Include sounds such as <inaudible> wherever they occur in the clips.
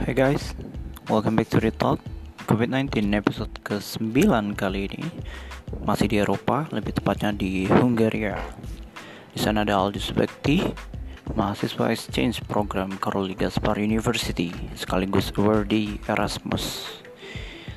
Hai guys, welcome back to Retalk COVID-19 episode ke-9 kali ini Masih di Eropa, lebih tepatnya di Hungaria Di sana ada Aldi Subekti Mahasiswa exchange program Karoli Gaspar University Sekaligus di Erasmus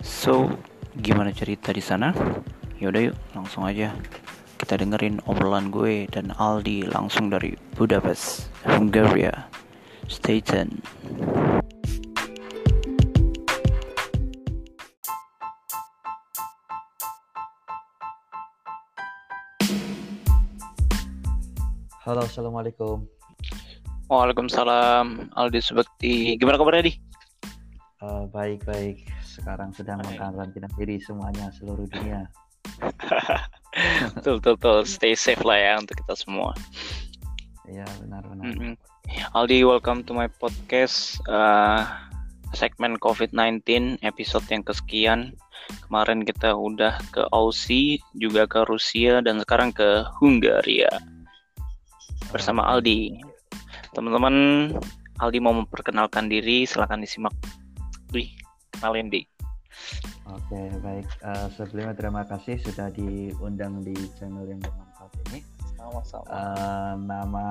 So, gimana cerita di sana? Yaudah yuk, langsung aja kita dengerin obrolan gue dan Aldi langsung dari Budapest, Hungaria. Stay tuned. Halo, assalamualaikum. Waalaikumsalam, Aldi Subekti. Gimana kabarnya, Di? Uh, baik baik. Sekarang sedang mengkarantina diri semuanya seluruh dunia. <laughs> betul, betul, betul. Stay safe lah ya untuk kita semua. Iya benar benar. Mm -hmm. Aldi, welcome to my podcast. Uh, segmen COVID-19 episode yang kesekian. Kemarin kita udah ke Aussie, juga ke Rusia, dan sekarang ke Hungaria bersama Aldi. Teman-teman, Aldi mau memperkenalkan diri, silakan disimak. Wih, kenalin di. Oke, baik. Uh, sebelumnya terima kasih sudah diundang di channel yang bermanfaat ini. Sama-sama. Uh, nama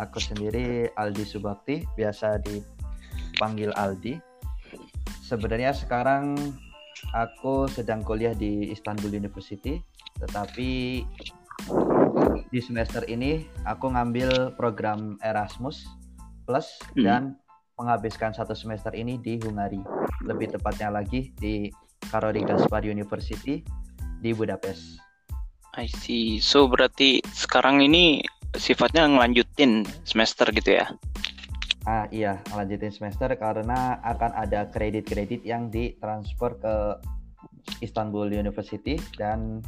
aku sendiri Aldi Subakti, biasa dipanggil Aldi. Sebenarnya sekarang aku sedang kuliah di Istanbul University, tetapi di semester ini aku ngambil program Erasmus Plus hmm. dan menghabiskan satu semester ini di Hungari. Lebih tepatnya lagi di Karoli Gaspar University di Budapest. I see. So berarti sekarang ini sifatnya ngelanjutin semester gitu ya? Ah iya, lanjutin semester karena akan ada kredit-kredit yang ditransfer ke Istanbul University dan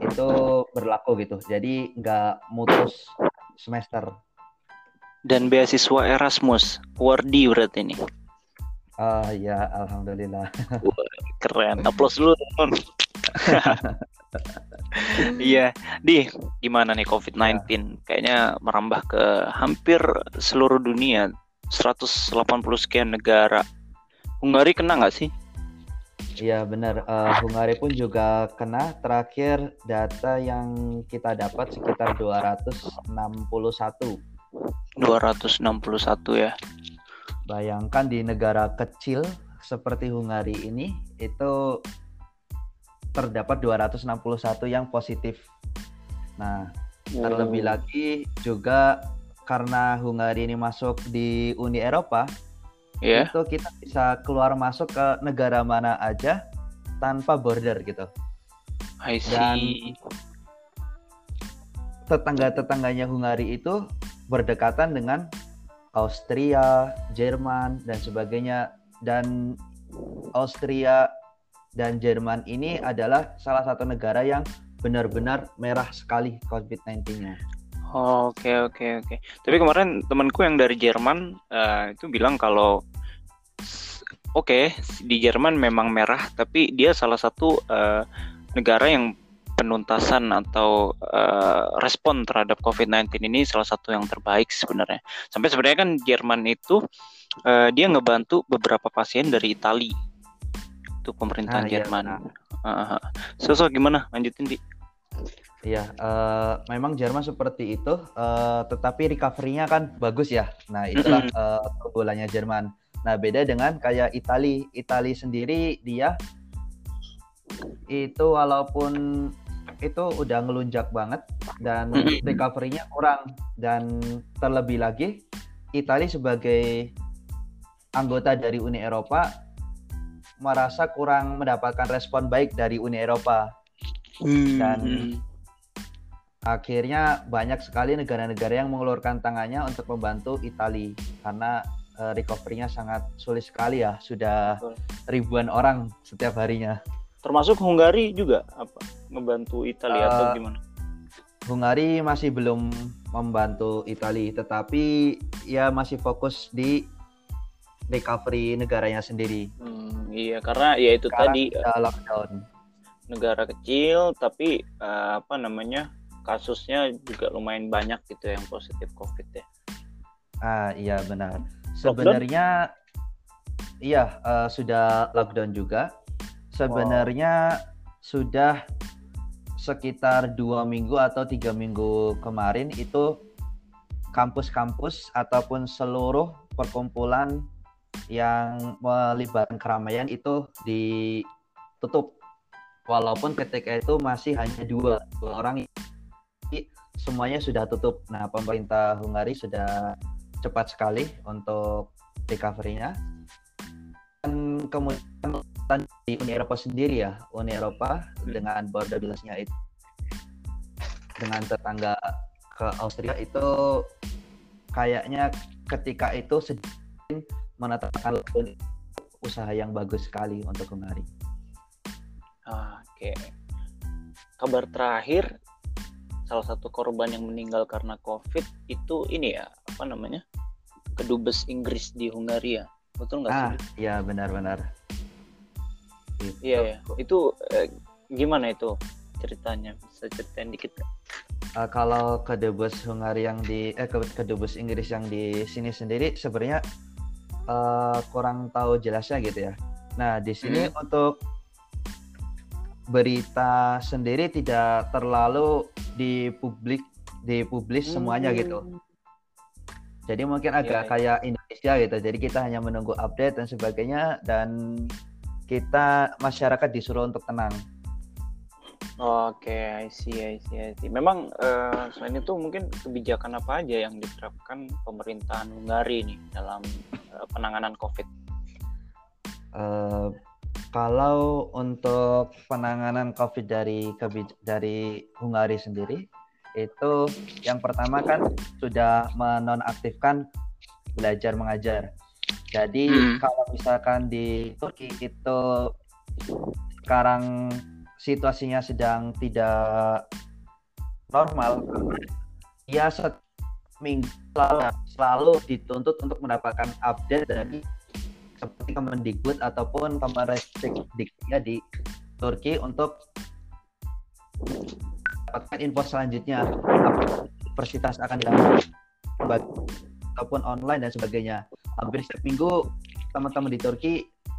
itu berlaku gitu. Jadi nggak mutus semester. Dan beasiswa Erasmus Wardi berarti ini. Uh, ya alhamdulillah. <laughs> Keren. Aplaus dulu teman <laughs> iya di gimana nih COVID-19 ya. kayaknya merambah ke hampir seluruh dunia. 180 sekian negara. Hungari kena nggak sih Iya benar, uh, Hungari pun juga kena. Terakhir data yang kita dapat sekitar 261. 261 ya. Bayangkan di negara kecil seperti Hungari ini itu terdapat 261 yang positif. Nah, wow. terlebih lagi juga karena Hungari ini masuk di Uni Eropa, yeah. itu kita bisa keluar masuk ke negara mana aja tanpa border gitu. I see. Dan tetangga-tetangganya Hungari itu berdekatan dengan Austria, Jerman dan sebagainya dan Austria dan Jerman ini adalah salah satu negara yang benar-benar merah sekali COVID-19-nya. Oke oke oke. Tapi kemarin temanku yang dari Jerman uh, itu bilang kalau oke okay, di Jerman memang merah, tapi dia salah satu uh, negara yang penuntasan atau uh, respon terhadap COVID-19 ini salah satu yang terbaik sebenarnya. Sampai sebenarnya kan Jerman itu uh, dia ngebantu beberapa pasien dari Italia. Itu pemerintahan ah, Jerman. Iya, uh, so, so gimana? Lanjutin di. Iya, uh, memang Jerman seperti itu, uh, tetapi recovery-nya kan bagus ya. Nah, itulah uh, Jerman. Nah, beda dengan kayak Italia. Italia sendiri dia itu walaupun itu udah ngelunjak banget dan recovery-nya kurang dan terlebih lagi Italia sebagai anggota dari Uni Eropa merasa kurang mendapatkan respon baik dari Uni Eropa dan akhirnya banyak sekali negara-negara yang mengeluarkan tangannya untuk membantu Italia karena uh, recovery-nya sangat sulit sekali ya. Sudah ribuan orang setiap harinya. Termasuk Hungari juga apa membantu Italia uh, atau eh, gimana? Hungari masih belum membantu Italia tetapi ya masih fokus di recovery negaranya sendiri. Hmm, iya karena ya itu Sekarang tadi lockdown. negara kecil tapi uh, apa namanya kasusnya juga lumayan banyak gitu yang positif COVID ya. Ah iya benar. Sebenarnya iya uh, sudah lockdown juga. Sebenarnya oh. sudah sekitar dua minggu atau tiga minggu kemarin itu kampus-kampus ataupun seluruh perkumpulan yang melibatkan keramaian itu ditutup walaupun ketika itu masih hanya dua, dua orang semuanya sudah tutup. Nah, pemerintah Hungari sudah cepat sekali untuk recovery-nya. Dan kemudian di Uni Eropa sendiri ya, Uni Eropa dengan border bilasnya itu dengan tetangga ke Austria itu kayaknya ketika itu sedang menetapkan usaha yang bagus sekali untuk Hungari. Oke. Kabar terakhir salah satu korban yang meninggal karena COVID itu ini ya apa namanya kedubes Inggris di Hungaria betul nggak ah, sih? Iya benar-benar. Iya ya. Itu eh, gimana itu ceritanya? Bisa ceritain dikit gak? uh, kalau kedubes Hungaria yang di eh kedubes Inggris yang di sini sendiri sebenarnya uh, kurang tahu jelasnya gitu ya. Nah di sini hmm. untuk berita sendiri tidak terlalu dipublik dipublis hmm. semuanya gitu. Jadi mungkin iya, agak yeah, kayak Indonesia gitu. Jadi kita hanya menunggu update dan sebagainya dan kita masyarakat disuruh untuk tenang. Oke, okay, I see, I see, I see. Memang uh, selain itu mungkin kebijakan apa aja yang diterapkan pemerintahan Hungari nih dalam uh, penanganan COVID? Uh, kalau untuk penanganan COVID dari dari Hungari sendiri, itu yang pertama kan sudah menonaktifkan belajar mengajar. Jadi hmm. kalau misalkan di Turki itu sekarang situasinya sedang tidak normal ya minggu selalu, selalu dituntut untuk mendapatkan update dari seperti Kemendikbud ataupun Kemenristekdiknya di Turki untuk mendapatkan info selanjutnya universitas akan dilakukan ataupun online dan sebagainya. Hampir setiap minggu teman-teman di Turki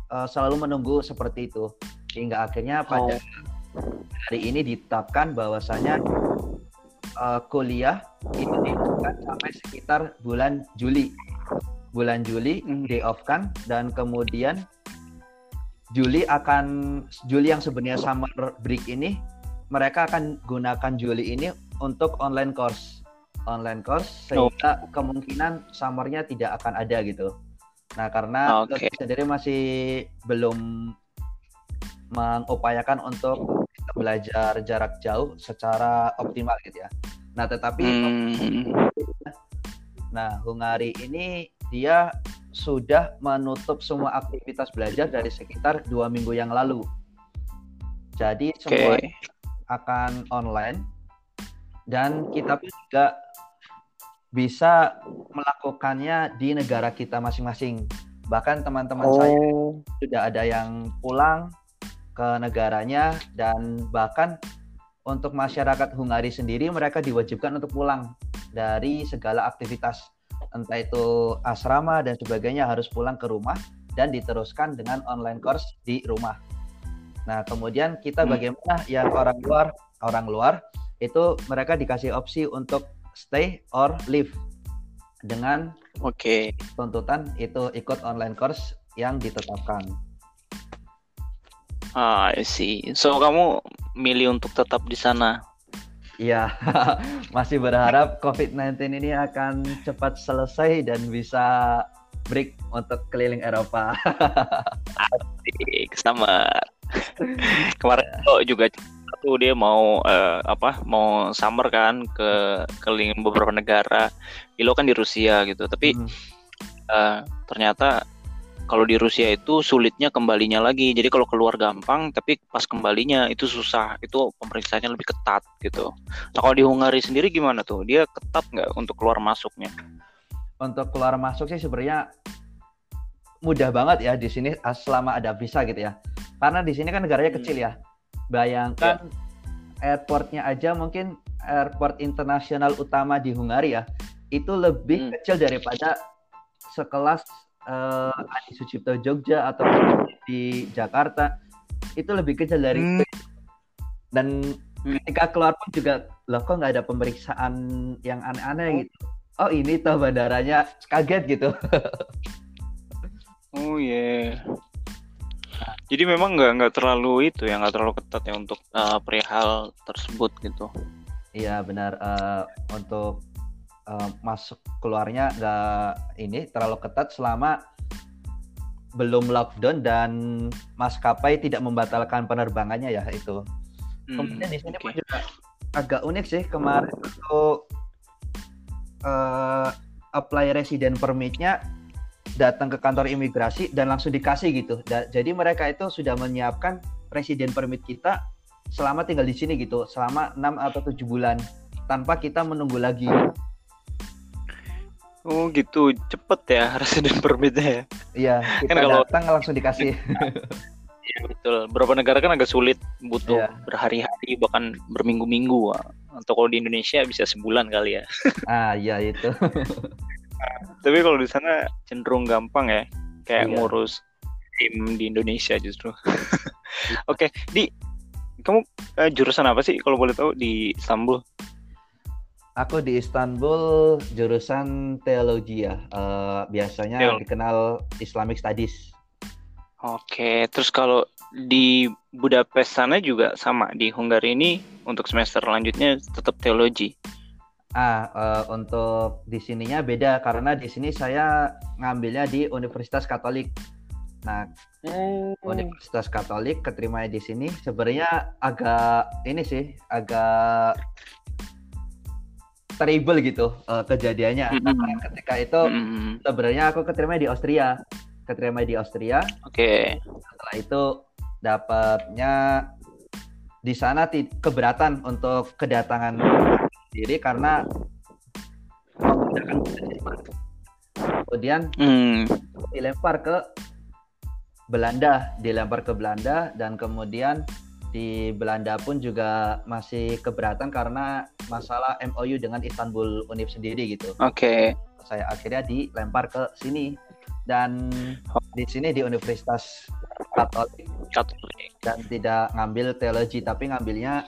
uh, selalu menunggu seperti itu. Hingga akhirnya pada oh hari ini ditetapkan bahwasanya uh, kuliah itu dilakukan sampai sekitar bulan Juli. Bulan Juli mm. day off kan dan kemudian Juli akan Juli yang sebenarnya summer break ini mereka akan gunakan Juli ini untuk online course. Online course sehingga oh. kemungkinan summernya tidak akan ada gitu. Nah, karena okay. sendiri masih belum mengupayakan untuk belajar jarak jauh secara optimal gitu ya. Nah, tetapi hmm. nah Hungari ini dia sudah menutup semua aktivitas belajar dari sekitar dua minggu yang lalu. Jadi semua okay. akan online dan kita pun juga bisa melakukannya di negara kita masing-masing. Bahkan teman-teman oh. saya sudah ada yang pulang ke negaranya dan bahkan untuk masyarakat Hungari sendiri mereka diwajibkan untuk pulang dari segala aktivitas entah itu asrama dan sebagainya harus pulang ke rumah dan diteruskan dengan online course di rumah. Nah, kemudian kita hmm. bagaimana yang orang luar orang luar itu mereka dikasih opsi untuk stay or leave dengan oke okay. tuntutan itu ikut online course yang ditetapkan. Ah, sih. So kamu milih untuk tetap di sana? Iya, <laughs> masih berharap COVID-19 ini akan cepat selesai dan bisa break untuk keliling Eropa. Asik, sama. <laughs> Kemarin kok juga tuh dia mau uh, apa mau summer kan ke keliling beberapa negara. Ilo kan di Rusia gitu, tapi hmm. uh, ternyata kalau di Rusia itu sulitnya kembalinya lagi. Jadi kalau keluar gampang, tapi pas kembalinya itu susah. Itu pemeriksaannya lebih ketat gitu. Nah kalau di Hungari sendiri gimana tuh? Dia ketat nggak untuk keluar masuknya? Untuk keluar masuk sih sebenarnya mudah banget ya di sini selama ada visa gitu ya. Karena di sini kan negaranya hmm. kecil ya. Bayangkan ya. airportnya aja mungkin airport internasional utama di Hungari ya itu lebih hmm. kecil daripada sekelas uh, Adi Sucipto Jogja atau di Jakarta itu lebih kecil dari hmm. itu. Dan hmm. ketika keluar pun juga loh kok nggak ada pemeriksaan yang aneh-aneh oh. gitu. Oh ini tuh bandaranya kaget gitu. <laughs> oh iya. Yeah. Jadi memang nggak nggak terlalu itu ya nggak terlalu ketat ya untuk uh, perihal tersebut gitu. Iya benar uh, untuk uh, masuk keluarnya nggak ini terlalu ketat selama belum lockdown dan maskapai tidak membatalkan penerbangannya ya itu. Hmm, Kemudian di sini okay. pun juga agak unik sih kemarin untuk uh, apply resident permitnya datang ke kantor imigrasi dan langsung dikasih gitu. Da jadi mereka itu sudah menyiapkan resident permit kita selama tinggal di sini gitu, selama 6 atau 7 bulan tanpa kita menunggu lagi. Oh gitu, cepet ya <laughs> resident permitnya ya. Iya, kita kan kalau datang langsung dikasih. <laughs> Iya betul. Beberapa negara kan agak sulit, butuh yeah. berhari-hari bahkan berminggu-minggu. Atau kalau di Indonesia bisa sebulan kali ya. <laughs> ah iya itu. Tapi kalau di sana cenderung gampang ya, kayak yeah. ngurus tim di Indonesia justru. Oke, okay, di kamu uh, jurusan apa sih kalau boleh tahu di Istanbul? Aku di Istanbul jurusan teologi ya. Uh, biasanya Teologi. dikenal Islamic Studies. Oke, terus kalau di Budapest sana juga sama di Hungaria ini untuk semester lanjutnya tetap teologi. Ah, uh, untuk di sininya beda karena di sini saya ngambilnya di Universitas Katolik. Nah, hmm. Universitas Katolik keterima di sini sebenarnya agak ini sih, agak terrible gitu uh, kejadiannya. Mm -hmm. ketika itu mm -hmm. sebenarnya aku keterima di Austria keterima di Austria. Oke. Okay. Setelah itu dapatnya di sana keberatan untuk kedatangan diri karena kemudian hmm. dilempar ke Belanda, dilempar ke Belanda dan kemudian di Belanda pun juga masih keberatan karena masalah MOU dengan Istanbul Unip sendiri gitu. Oke. Okay. Saya akhirnya dilempar ke sini dan di sini di Universitas Katolik, Katolik. dan tidak ngambil teologi tapi ngambilnya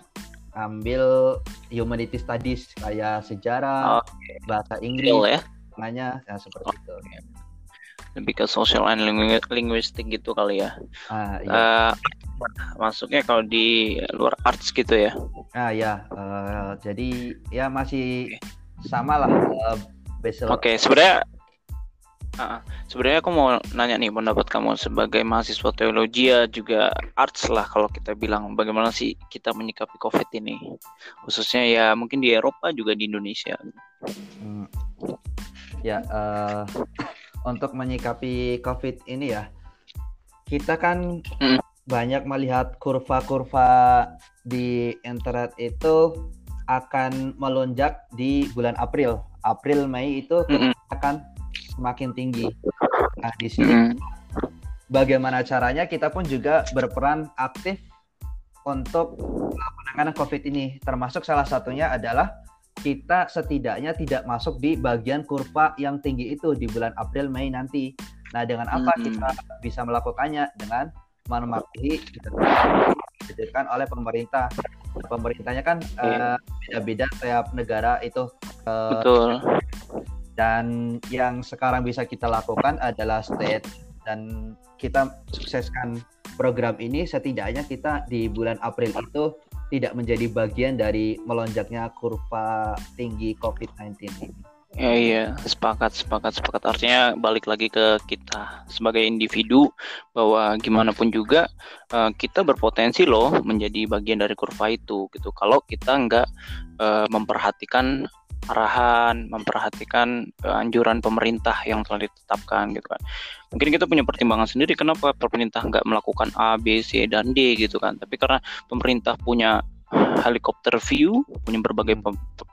ngambil humanity studies kayak sejarah, okay. bahasa Inggris, ya? makanya ya seperti okay. itu. Lebih ke social and linguistic gitu kali ya. Ah, iya. uh, masuknya kalau di luar arts gitu ya. Ah ya, uh, jadi ya masih sama lah. Uh, Oke, okay, sebenarnya Uh, sebenarnya aku mau nanya nih pendapat kamu sebagai mahasiswa teologi ya juga arts lah kalau kita bilang bagaimana sih kita menyikapi COVID ini khususnya ya mungkin di Eropa juga di Indonesia. Hmm. Ya uh, untuk menyikapi COVID ini ya kita kan hmm. banyak melihat kurva-kurva di internet itu akan melonjak di bulan April. April Mei itu hmm. akan semakin tinggi. Nah, di sini mm. bagaimana caranya kita pun juga berperan aktif untuk penanganan COVID ini. Termasuk salah satunya adalah kita setidaknya tidak masuk di bagian kurva yang tinggi itu di bulan April Mei nanti. Nah, dengan apa hmm. kita bisa melakukannya? Dengan mematuhi ditentukan oleh pemerintah. Pemerintahnya kan yeah. uh, beda-beda tiap negara itu. Uh, Betul. Dan yang sekarang bisa kita lakukan adalah state dan kita sukseskan program ini setidaknya kita di bulan April itu tidak menjadi bagian dari melonjaknya kurva tinggi COVID-19 ini. Ya iya, sepakat, sepakat, sepakat. Artinya balik lagi ke kita sebagai individu bahwa gimana pun juga uh, kita berpotensi loh menjadi bagian dari kurva itu gitu. Kalau kita nggak uh, memperhatikan arahan, memperhatikan anjuran pemerintah yang telah ditetapkan gitu kan. Mungkin kita punya pertimbangan sendiri kenapa pemerintah nggak melakukan A, B, C dan D gitu kan. Tapi karena pemerintah punya helikopter view, punya berbagai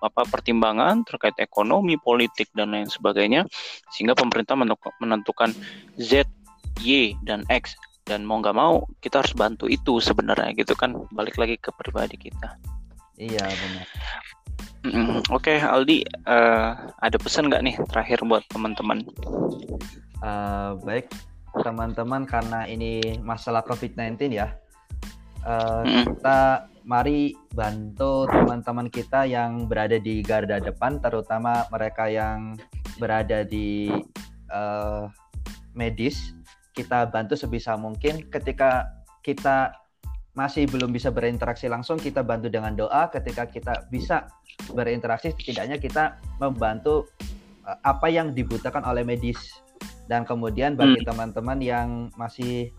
apa pertimbangan terkait ekonomi, politik dan lain sebagainya, sehingga pemerintah menentukan Z, Y dan X dan mau nggak mau kita harus bantu itu sebenarnya gitu kan balik lagi ke pribadi kita. Iya benar. Oke okay, Aldi, uh, ada pesan nggak nih terakhir buat teman-teman? Uh, baik teman-teman karena ini masalah COVID-19 ya. Uh, kita mari bantu teman-teman kita yang berada di garda depan, terutama mereka yang berada di uh, medis. Kita bantu sebisa mungkin ketika kita masih belum bisa berinteraksi langsung, kita bantu dengan doa. Ketika kita bisa berinteraksi, setidaknya kita membantu apa yang dibutuhkan oleh medis dan kemudian bagi hmm. teman-teman hmm. yang masih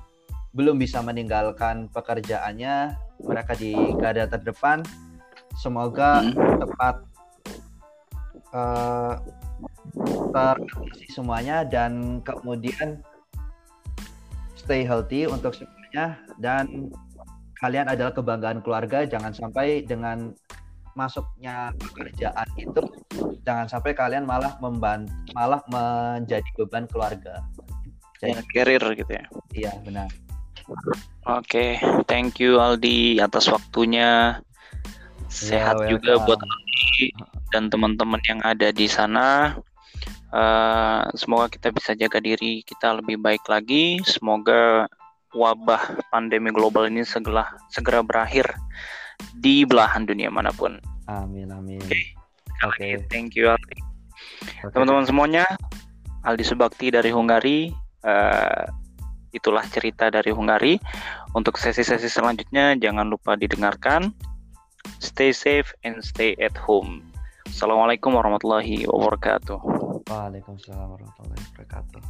belum bisa meninggalkan pekerjaannya, mereka di garda terdepan, semoga hmm. tepat uh, semuanya dan kemudian stay healthy untuk semuanya dan kalian adalah kebanggaan keluarga jangan sampai dengan masuknya pekerjaan itu jangan sampai kalian malah memban malah menjadi beban keluarga. Jadi, ya, karir gitu ya. Iya, benar. Oke, okay. thank you Aldi atas waktunya. Sehat ya, juga buat Aldi dan teman-teman yang ada di sana. Uh, semoga kita bisa jaga diri kita lebih baik lagi. Semoga wabah pandemi global ini segera segera berakhir di belahan dunia mana pun. Amin amin. Oke. Okay. okay. Thank you Aldi. Okay. Teman-teman semuanya, Aldi Subakti dari Hungari. Uh, itulah cerita dari Hungari. Untuk sesi-sesi selanjutnya jangan lupa didengarkan. Stay safe and stay at home. Assalamualaikum warahmatullahi wabarakatuh. Waalaikumsalam warahmatullahi wabarakatuh.